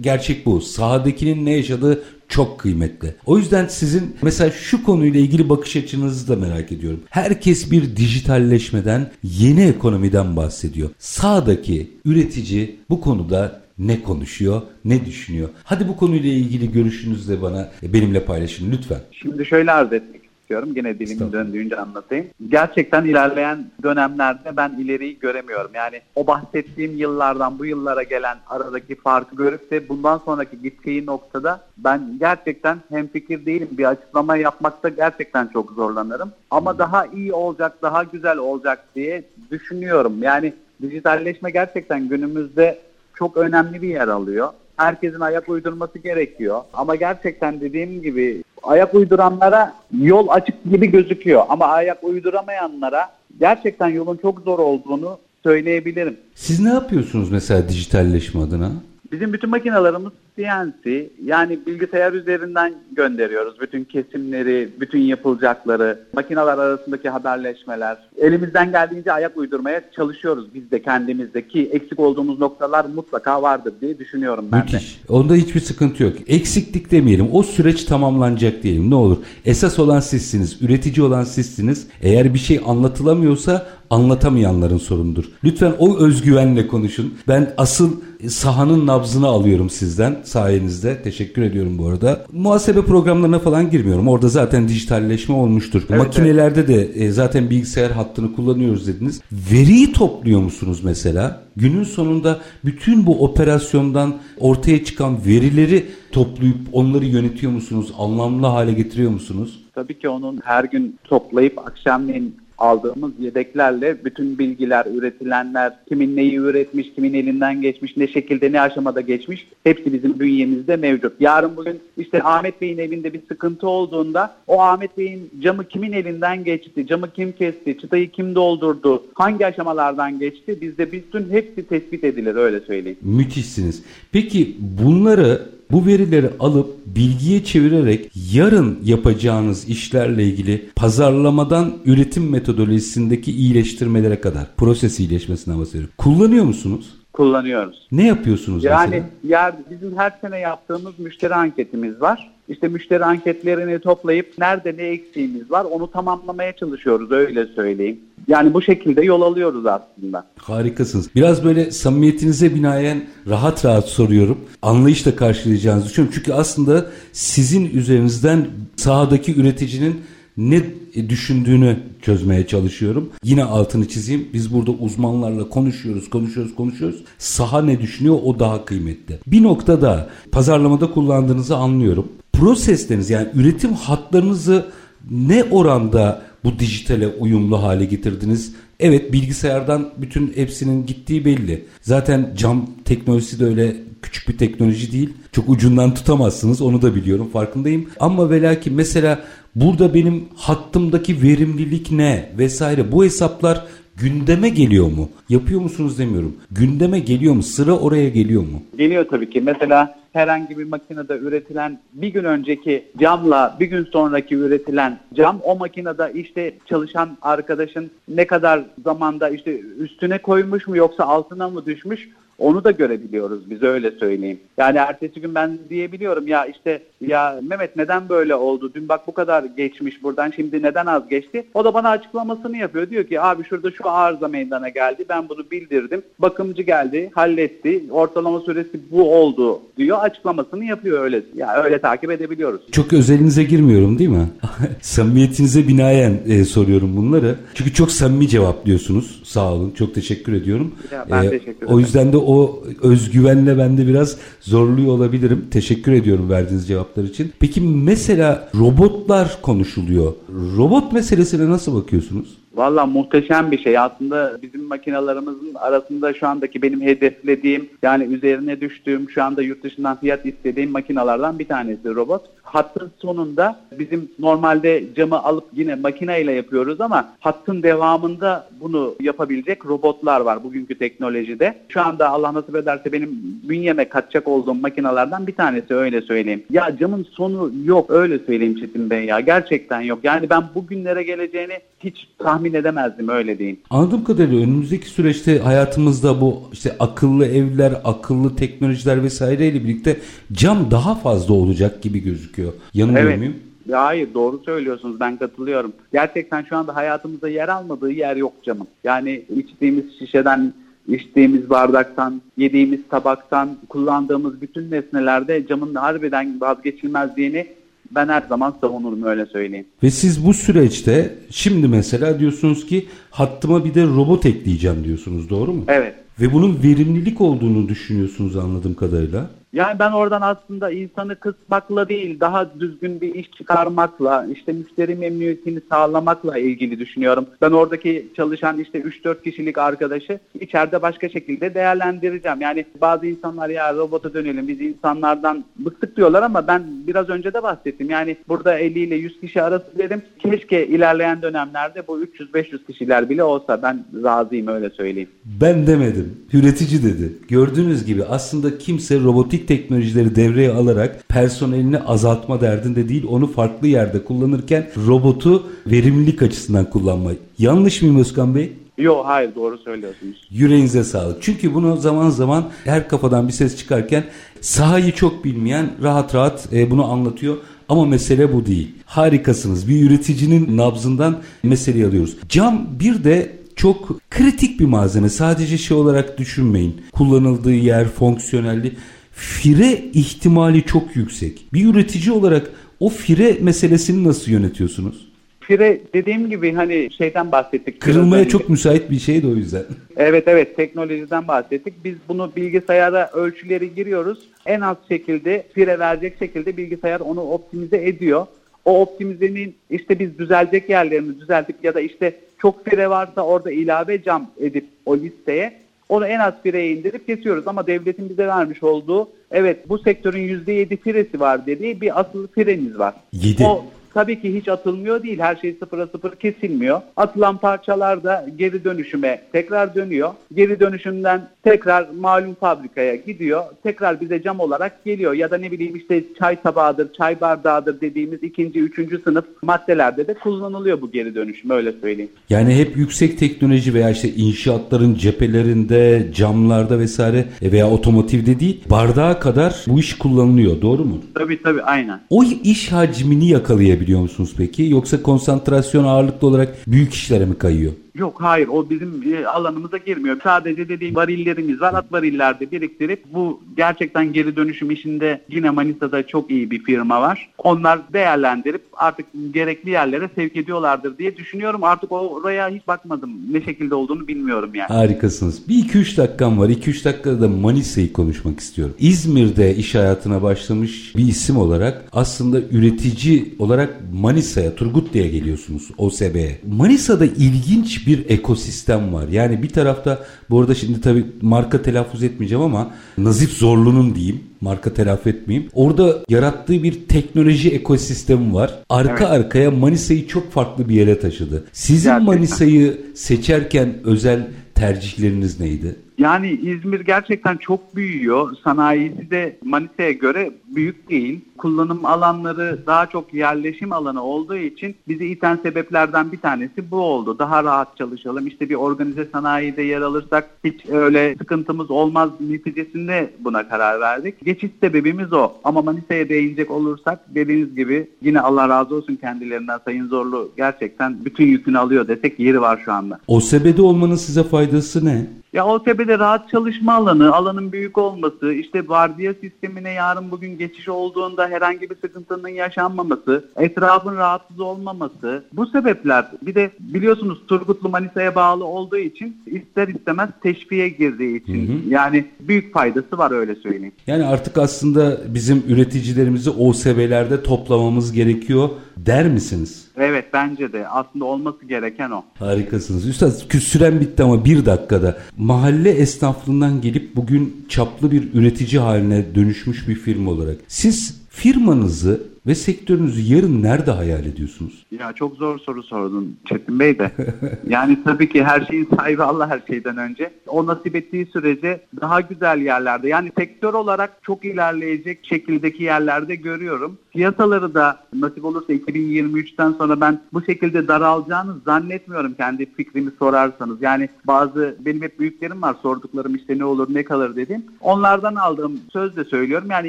gerçek bu. Sahadakinin ne yaşadığı çok kıymetli. O yüzden sizin mesela şu konuyla ilgili bakış açınızı da merak ediyorum. Herkes bir dijitalleşmeden, yeni ekonomiden bahsediyor. Sağdaki üretici bu konuda ne konuşuyor, ne düşünüyor? Hadi bu konuyla ilgili görüşünüzü de bana e, benimle paylaşın lütfen. Şimdi şöyle arz etmek istiyorum. Yine dilimin döndüğünce anlatayım. Gerçekten ilerleyen dönemlerde ben ileriyi göremiyorum. Yani o bahsettiğim yıllardan bu yıllara gelen aradaki farkı görüp de bundan sonraki gittiği noktada ben gerçekten hemfikir değilim. Bir açıklama yapmakta gerçekten çok zorlanırım. Ama daha iyi olacak, daha güzel olacak diye düşünüyorum. Yani dijitalleşme gerçekten günümüzde çok önemli bir yer alıyor herkesin ayak uydurması gerekiyor. Ama gerçekten dediğim gibi ayak uyduranlara yol açık gibi gözüküyor. Ama ayak uyduramayanlara gerçekten yolun çok zor olduğunu söyleyebilirim. Siz ne yapıyorsunuz mesela dijitalleşme adına? Bizim bütün makinalarımız CNC yani bilgisayar üzerinden gönderiyoruz bütün kesimleri, bütün yapılacakları, makineler arasındaki haberleşmeler. Elimizden geldiğince ayak uydurmaya çalışıyoruz biz de kendimizde ki eksik olduğumuz noktalar mutlaka vardır diye düşünüyorum ben Müthiş. de. Onda hiçbir sıkıntı yok. Eksiklik demeyelim. O süreç tamamlanacak diyelim. Ne olur. Esas olan sizsiniz. Üretici olan sizsiniz. Eğer bir şey anlatılamıyorsa anlatamayanların sorunudur. Lütfen o özgüvenle konuşun. Ben asıl sahanın nabzını alıyorum sizden sayenizde. Teşekkür ediyorum bu arada. Muhasebe programlarına falan girmiyorum. Orada zaten dijitalleşme olmuştur. Evet, Makinelerde de e, zaten bilgisayar hattını kullanıyoruz dediniz. Veriyi topluyor musunuz mesela? Günün sonunda bütün bu operasyondan ortaya çıkan verileri toplayıp onları yönetiyor musunuz? Anlamlı hale getiriyor musunuz? Tabii ki onun her gün toplayıp akşamleyin aldığımız yedeklerle bütün bilgiler, üretilenler, kimin neyi üretmiş, kimin elinden geçmiş, ne şekilde, ne aşamada geçmiş hepsi bizim bünyemizde mevcut. Yarın bugün işte Ahmet Bey'in evinde bir sıkıntı olduğunda o Ahmet Bey'in camı kimin elinden geçti, camı kim kesti, çıtayı kim doldurdu, hangi aşamalardan geçti bizde bütün hepsi tespit edilir öyle söyleyeyim. Müthişsiniz. Peki bunları bu verileri alıp bilgiye çevirerek yarın yapacağınız işlerle ilgili pazarlamadan üretim metodolojisindeki iyileştirmelere kadar proses iyileşmesine bahsediyorum. Kullanıyor musunuz? Kullanıyoruz. Ne yapıyorsunuz Yani mesela? yer, bizim her sene yaptığımız müşteri anketimiz var. İşte müşteri anketlerini toplayıp nerede ne eksiğimiz var onu tamamlamaya çalışıyoruz öyle söyleyeyim. Yani bu şekilde yol alıyoruz aslında. Harikasınız. Biraz böyle samimiyetinize binaen rahat rahat soruyorum. Anlayışla karşılayacağınızı düşünüyorum. Çünkü aslında sizin üzerinizden sahadaki üreticinin ne düşündüğünü çözmeye çalışıyorum. Yine altını çizeyim. Biz burada uzmanlarla konuşuyoruz, konuşuyoruz, konuşuyoruz. Saha ne düşünüyor o daha kıymetli. Bir noktada pazarlamada kullandığınızı anlıyorum. Prosesleriniz yani üretim hatlarınızı ne oranda bu dijitale uyumlu hale getirdiniz? Evet bilgisayardan bütün hepsinin gittiği belli. Zaten cam teknolojisi de öyle küçük bir teknoloji değil. Çok ucundan tutamazsınız onu da biliyorum farkındayım. Ama ve lakin mesela burada benim hattımdaki verimlilik ne vesaire bu hesaplar gündeme geliyor mu? Yapıyor musunuz demiyorum. Gündeme geliyor mu? Sıra oraya geliyor mu? Geliyor tabii ki. Mesela herhangi bir makinede üretilen bir gün önceki camla bir gün sonraki üretilen cam o makinede işte çalışan arkadaşın ne kadar zamanda işte üstüne koymuş mu yoksa altına mı düşmüş onu da görebiliyoruz biz öyle söyleyeyim. Yani ertesi gün ben diyebiliyorum ya işte ya Mehmet neden böyle oldu? Dün bak bu kadar geçmiş buradan şimdi neden az geçti? O da bana açıklamasını yapıyor. Diyor ki abi şurada şu arıza meydana geldi. Ben bunu bildirdim. Bakımcı geldi, halletti. Ortalama süresi bu oldu diyor. Açıklamasını yapıyor öyle. Ya öyle takip edebiliyoruz. Çok özelinize girmiyorum değil mi? Samimiyetinize binaen e, soruyorum bunları. Çünkü çok samimi cevaplıyorsunuz. Sağ olun. Çok teşekkür ediyorum. Ya ben teşekkür ederim. O yüzden de o özgüvenle ben de biraz zorluyor olabilirim. Teşekkür ediyorum verdiğiniz cevaplar için. Peki mesela robotlar konuşuluyor. Robot meselesine nasıl bakıyorsunuz? Valla muhteşem bir şey. Aslında bizim makinalarımızın arasında şu andaki benim hedeflediğim yani üzerine düştüğüm şu anda yurt dışından fiyat istediğim makinalardan bir tanesi robot. Hattın sonunda bizim normalde camı alıp yine makineyle yapıyoruz ama hattın devamında bunu yapabilecek robotlar var bugünkü teknolojide. Şu anda Allah nasip ederse benim bünyeme katacak olduğum makinalardan bir tanesi öyle söyleyeyim. Ya camın sonu yok öyle söyleyeyim Çetin Bey ya gerçekten yok. Yani ben bugünlere geleceğini hiç tahmin edemezdim öyle diyeyim. Anladığım kadarıyla önümüzdeki süreçte hayatımızda bu işte akıllı evler, akıllı teknolojiler vesaireyle birlikte cam daha fazla olacak gibi gözüküyor. Yanılıyor Evet. muyum? Hayır doğru söylüyorsunuz ben katılıyorum. Gerçekten şu anda hayatımızda yer almadığı yer yok camın. Yani içtiğimiz şişeden içtiğimiz bardaktan, yediğimiz tabaktan, kullandığımız bütün nesnelerde camın harbiden vazgeçilmezliğini ben her zaman savunurum öyle söyleyeyim. Ve siz bu süreçte şimdi mesela diyorsunuz ki hattıma bir de robot ekleyeceğim diyorsunuz doğru mu? Evet. Ve bunun verimlilik olduğunu düşünüyorsunuz anladığım kadarıyla. Yani ben oradan aslında insanı kısmakla değil, daha düzgün bir iş çıkarmakla, işte müşteri memnuniyetini sağlamakla ilgili düşünüyorum. Ben oradaki çalışan işte 3-4 kişilik arkadaşı içeride başka şekilde değerlendireceğim. Yani bazı insanlar ya robota dönelim biz insanlardan bıktık diyorlar ama ben biraz önce de bahsettim. Yani burada 50 ile 100 kişi arası dedim. Keşke ilerleyen dönemlerde bu 300-500 kişiler bile olsa ben razıyım öyle söyleyeyim. Ben demedim. Üretici dedi. Gördüğünüz gibi aslında kimse robotik teknolojileri devreye alarak personelini azaltma derdinde değil onu farklı yerde kullanırken robotu verimlilik açısından kullanma. Yanlış mıyım Özkan Bey? Yok hayır doğru söylüyorsunuz. Yüreğinize sağlık. Çünkü bunu zaman zaman her kafadan bir ses çıkarken sahayı çok bilmeyen rahat rahat e, bunu anlatıyor. Ama mesele bu değil. Harikasınız. Bir üreticinin nabzından meseleyi alıyoruz. Cam bir de çok kritik bir malzeme. Sadece şey olarak düşünmeyin. Kullanıldığı yer, fonksiyonelliği. Fire ihtimali çok yüksek. Bir üretici olarak o fire meselesini nasıl yönetiyorsunuz? Fire dediğim gibi hani şeyden bahsettik. Kırılmaya çok müsait bir şey de o yüzden. Evet evet teknolojiden bahsettik. Biz bunu bilgisayara ölçüleri giriyoruz. En az şekilde fire verecek şekilde bilgisayar onu optimize ediyor. O optimizenin işte biz düzelecek yerlerini düzeltip ya da işte çok fire varsa orada ilave cam edip o listeye onu en az fireye indirip kesiyoruz. Ama devletin bize vermiş olduğu evet bu sektörün %7 firesi var dediği bir asıl firemiz var. Yedi. O tabii ki hiç atılmıyor değil. Her şey sıfıra sıfır kesilmiyor. Atılan parçalar da geri dönüşüme tekrar dönüyor. Geri dönüşümden tekrar malum fabrikaya gidiyor. Tekrar bize cam olarak geliyor. Ya da ne bileyim işte çay tabağıdır, çay bardağıdır dediğimiz ikinci, üçüncü sınıf maddelerde de kullanılıyor bu geri dönüşüm öyle söyleyeyim. Yani hep yüksek teknoloji veya işte inşaatların cephelerinde, camlarda vesaire e, veya otomotivde değil bardağa kadar bu iş kullanılıyor. Doğru mu? Tabii tabii aynen. O iş hacmini yakalayabiliyor musunuz peki? Yoksa konsantrasyon ağırlıklı olarak büyük işlere mi kayıyor? Yok hayır o bizim e, alanımıza girmiyor. Sadece dediğim varillerimiz var. At varillerde biriktirip bu gerçekten geri dönüşüm işinde yine Manisa'da çok iyi bir firma var. Onlar değerlendirip artık gerekli yerlere sevk ediyorlardır diye düşünüyorum. Artık oraya hiç bakmadım. Ne şekilde olduğunu bilmiyorum yani. Harikasınız. Bir 2-3 dakikam var. 2-3 dakikada da Manisa'yı konuşmak istiyorum. İzmir'de iş hayatına başlamış bir isim olarak aslında üretici olarak Manisa'ya, Turgutlu'ya geliyorsunuz OSB'ye. Manisa'da ilginç bir ekosistem var. Yani bir tarafta bu arada şimdi tabii marka telaffuz etmeyeceğim ama Nazif Zorlu'nun diyeyim marka telaffuz etmeyeyim. Orada yarattığı bir teknoloji ekosistemi var. Arka Evet. arkaya Manisa'yı çok farklı bir yere taşıdı. Sizin. Manisa'yı seçerken özel tercihleriniz neydi? Yani İzmir gerçekten çok büyüyor. Sanayisi de Manisa'ya göre büyük değil. Kullanım alanları daha çok yerleşim alanı olduğu için bizi iten sebeplerden bir tanesi bu oldu. Daha rahat çalışalım. İşte bir organize sanayide yer alırsak hiç öyle sıkıntımız olmaz neticesinde buna karar verdik. Geçiş sebebimiz o. Ama Manisa'ya değinecek olursak dediğiniz gibi yine Allah razı olsun kendilerinden Sayın Zorlu gerçekten bütün yükünü alıyor desek yeri var şu anda. OSB'de olmanın size faydası ne? Ya OTB'de rahat çalışma alanı, alanın büyük olması, işte vardiya sistemine yarın bugün geçiş olduğunda herhangi bir sıkıntının yaşanmaması, etrafın rahatsız olmaması. Bu sebepler bir de biliyorsunuz Turgutlu Manisa'ya bağlı olduğu için ister istemez teşviğe girdiği için yani büyük faydası var öyle söyleyeyim. Yani artık aslında bizim üreticilerimizi OSB'lerde toplamamız gerekiyor der misiniz? Evet bence de aslında olması gereken o. Harikasınız. Üstad süren bitti ama bir dakikada. Mahalle esnaflığından gelip bugün çaplı bir üretici haline dönüşmüş bir firma olarak. Siz firmanızı ve sektörünüzü yarın nerede hayal ediyorsunuz? Ya çok zor soru sordun Çetin Bey de. Yani tabii ki her şeyin sahibi Allah her şeyden önce. O nasip ettiği sürece daha güzel yerlerde yani sektör olarak çok ilerleyecek şekildeki yerlerde görüyorum. Piyasaları da nasip olursa 2023'ten sonra ben bu şekilde daralacağını zannetmiyorum kendi fikrimi sorarsanız. Yani bazı benim hep büyüklerim var sorduklarım işte ne olur ne kalır dedim. Onlardan aldığım sözle söylüyorum. Yani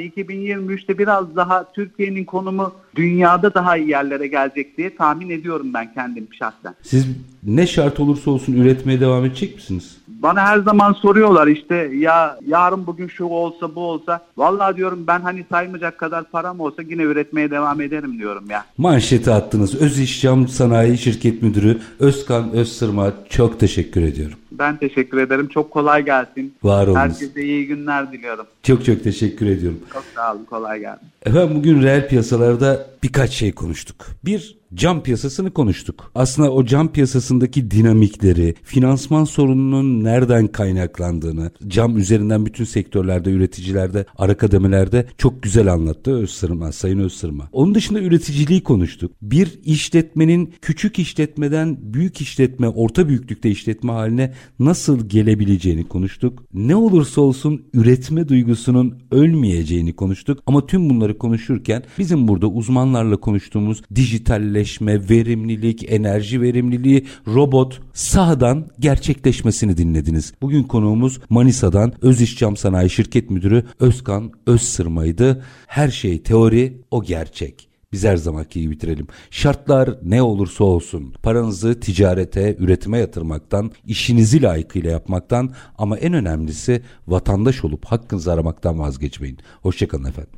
2023'te biraz daha Türkiye'nin konumu dünyada daha iyi yerlere gelecek diye tahmin ediyorum ben kendim şahsen. Siz ne şart olursa olsun üretmeye devam edecek misiniz? bana her zaman soruyorlar işte ya yarın bugün şu olsa bu olsa. Vallahi diyorum ben hani saymayacak kadar param olsa yine üretmeye devam ederim diyorum ya. Manşeti attınız. Öz İş Cam Sanayi Şirket Müdürü Özkan Özsırma çok teşekkür ediyorum. Ben teşekkür ederim. Çok kolay gelsin. Var olunuz. Herkese iyi günler diliyorum. Çok çok teşekkür ediyorum. Çok sağ olun. Kolay gelsin. Efendim bugün reel piyasalarda birkaç şey konuştuk. Bir, cam piyasasını konuştuk. Aslında o cam piyasasındaki dinamikleri, finansman sorununun nereden kaynaklandığını, cam üzerinden bütün sektörlerde, üreticilerde, ara kademelerde çok güzel anlattı Özsırma, Sayın Özsırma. Onun dışında üreticiliği konuştuk. Bir işletmenin küçük işletmeden büyük işletme, orta büyüklükte işletme haline nasıl gelebileceğini konuştuk. Ne olursa olsun üretme duygusunun ölmeyeceğini konuştuk. Ama tüm bunları konuşurken bizim burada uzmanlarla konuştuğumuz dijitalleşme, verimlilik, enerji verimliliği, robot sahadan gerçekleşmesini dinlediniz. Bugün konuğumuz Manisa'dan Öz Cam Sanayi Şirket Müdürü Özkan Özsırma'ydı. Her şey teori, o gerçek. Biz her zamanki gibi bitirelim. Şartlar ne olursa olsun paranızı ticarete, üretime yatırmaktan, işinizi layıkıyla yapmaktan ama en önemlisi vatandaş olup hakkınızı aramaktan vazgeçmeyin. Hoşçakalın efendim.